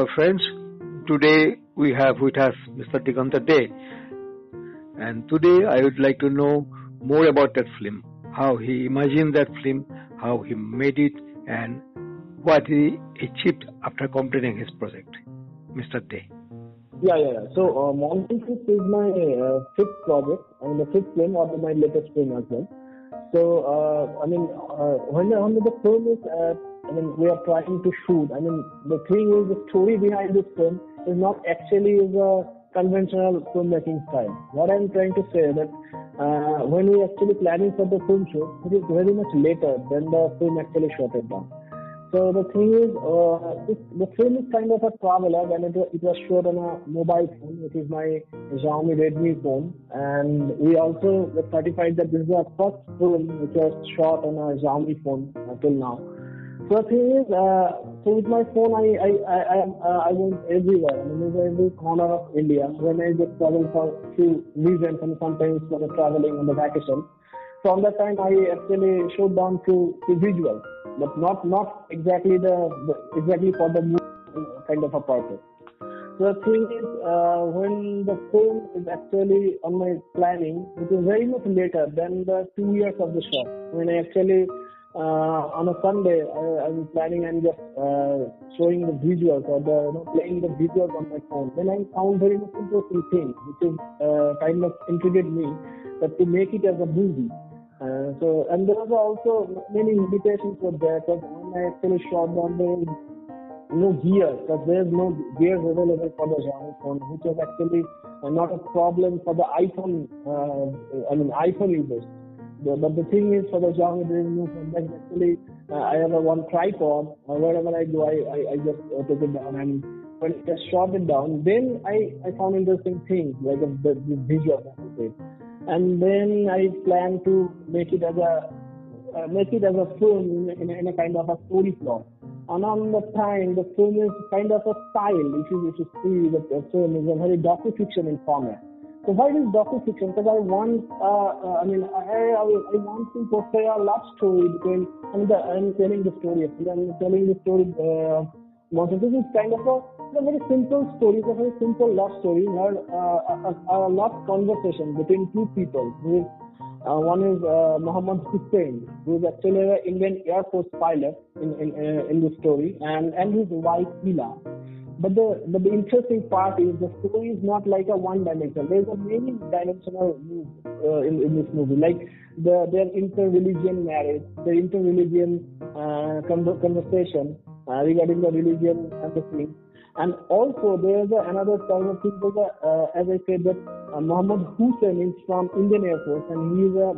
Uh, friends, today we have with us Mr. Diganta Dey. And today I would like to know more about that film, how he imagined that film, how he made it, and what he achieved after completing his project. Mr. Dey. Yeah, yeah, yeah. So, uh, Mountain Fist is my uh, fifth project, mean, the fifth film or my latest film as well. So, uh, I mean, uh, when, when the film is, I mean, we are trying to shoot. I mean, the thing is, the story behind this film is not actually is a conventional filmmaking style. What I'm trying to say that uh, when we actually planning for the film shoot, it is very much later than the film actually shot it down. So the thing is, uh, this, the film is kind of a traveler and it, it was shot on a mobile phone, which is my Xiaomi Redmi phone. And we also certified that this is our first film which was shot on a Xiaomi phone until now. So the thing is, uh, so with my phone, I I I I, uh, I went everywhere. I mean, every corner of India. When I just travel for few reasons and sometimes for the traveling on the vacation. From that time, I actually showed down to, to visual, but not not exactly the, the exactly for the kind of a purpose. So the thing is, uh, when the film is actually on my planning, it is very much later than the two years of the shot. When I actually on a Sunday, I, was planning and just uh, showing the visuals or the you know, playing the visuals on my phone. Then I found very much interesting thing, which is uh, kind of intrigued me that to make it as a movie. Uh, so, and there was also many limitations were there because when I actually shot on the no gear because there's no gears available for the Xiaomi phone, which was actually not a problem for the iPhone. Uh, I mean iPhone users. The, but the thing is, for the Xiaomi, there is no phone. actually, uh, I have a one tripod. Uh, wherever I go, I, I, I just uh, took it down and when I shot it down, then I, I found interesting things like the, the, the visual and then I plan to make it as a uh, make it as a film in, in, a kind of a story plot. And on the time, the film is kind of a style. If you, if you see that the film is a very docu-fiction in format. So why is docu-fiction? Because I want, uh, uh, I mean, I, I, I, want to portray a love story between, and the, I'm telling the story, I'm telling the story, uh, this is kind of a a very simple story. A very simple love story. Where, uh, a, a, love conversation between two people. Who is, uh, one is uh, Muhammad Hussain, who is actually an Indian Air Force pilot in in, uh, in the story, and and his wife Hila. But the, but the interesting part is the story is not like a one dimensional. There's a many dimensional uh, in, in this movie, like the their inter-religion marriage, the inter-religion uh, conversation uh, regarding the religion and the thing. And also there is another kind of thing that, uh, as I said, that uh, Muhammad Hussain is from Indian Air Force and he is a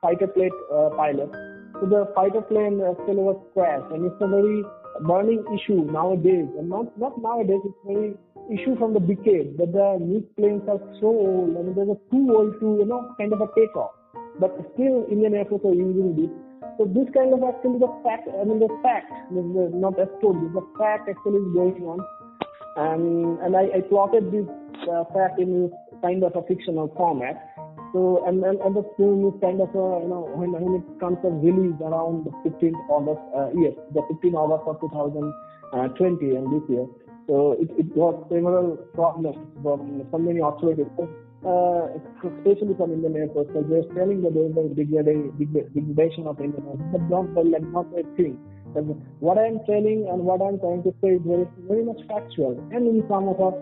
fighter plane uh, pilot. So the fighter plane actually was crashed and it's a very burning issue nowadays. And not, not nowadays, it's very issue from the decade that the new planes are so old mean, they're too old to, you know, kind of a take off. But still Indian Air Force are using this. So this kind of actually the fact, I mean the fact, is not a story, the fact actually is going on and and I, I plotted this uh, fact in kind of a fictional format. So and, and, and the film is kind of a you know when, when it comes to release around the 15th August uh, yes the 15th August of 2020 and this year. So it, it got several problems from so many authorities. Uh, especially from Indian Air Force, because they're telling that there's a degradation of Indian Air Force, but not the like, not the thing what I am telling and what I am trying to say is very, very much factual and in some of our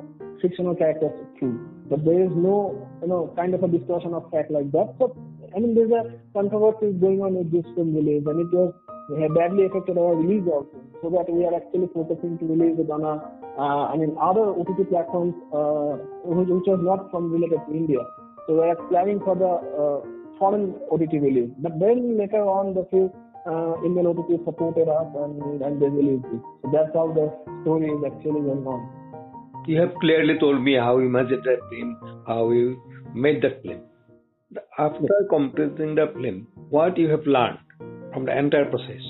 fictional characters too. But there is no, you know, kind of a distortion of fact like that. So, I mean, there's a controversy going on with this film release and it was badly affected our release also. So that we are actually focusing to release it on a, uh, I mean, other OTT platforms uh, which, which was not from related to India. So we are planning for the uh, foreign OTT release. But then later on, the few uh, Indian OTT supported us and, and they released it. So that's how the story is actually going on. You have clearly told me how you imagined that film, how you made that film. After completing the film, what you have learned from the entire process?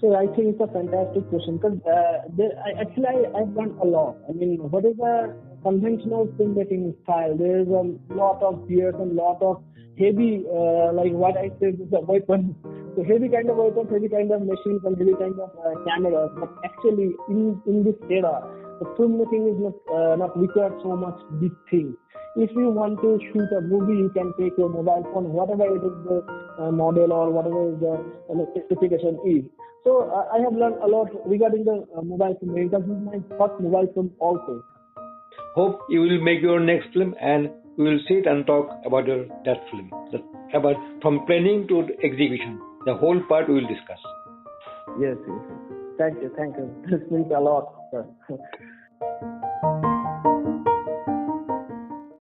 So I think it's a fantastic question because uh, I, actually I, I've learned a lot. I mean, what is a conventional filmmaking style? There is a lot of gears and lot of heavy, uh, like what I said, is a weapon so heavy kind of weapons, heavy kind of machines, and heavy kind of uh, cameras. But actually, in in this era, the filmmaking is not uh, not required so much big things. If you want to shoot a movie, you can take your mobile phone, whatever it is the uh, model or whatever is the uh, specification is. So uh, I have learned a lot regarding the uh, mobile film because this is my first mobile film also. Hope you will make your next film and we will sit and talk about your that film. The, about from planning to execution, the whole part we will discuss. Yes, yes. Thank you, thank you. This means a lot. Sir.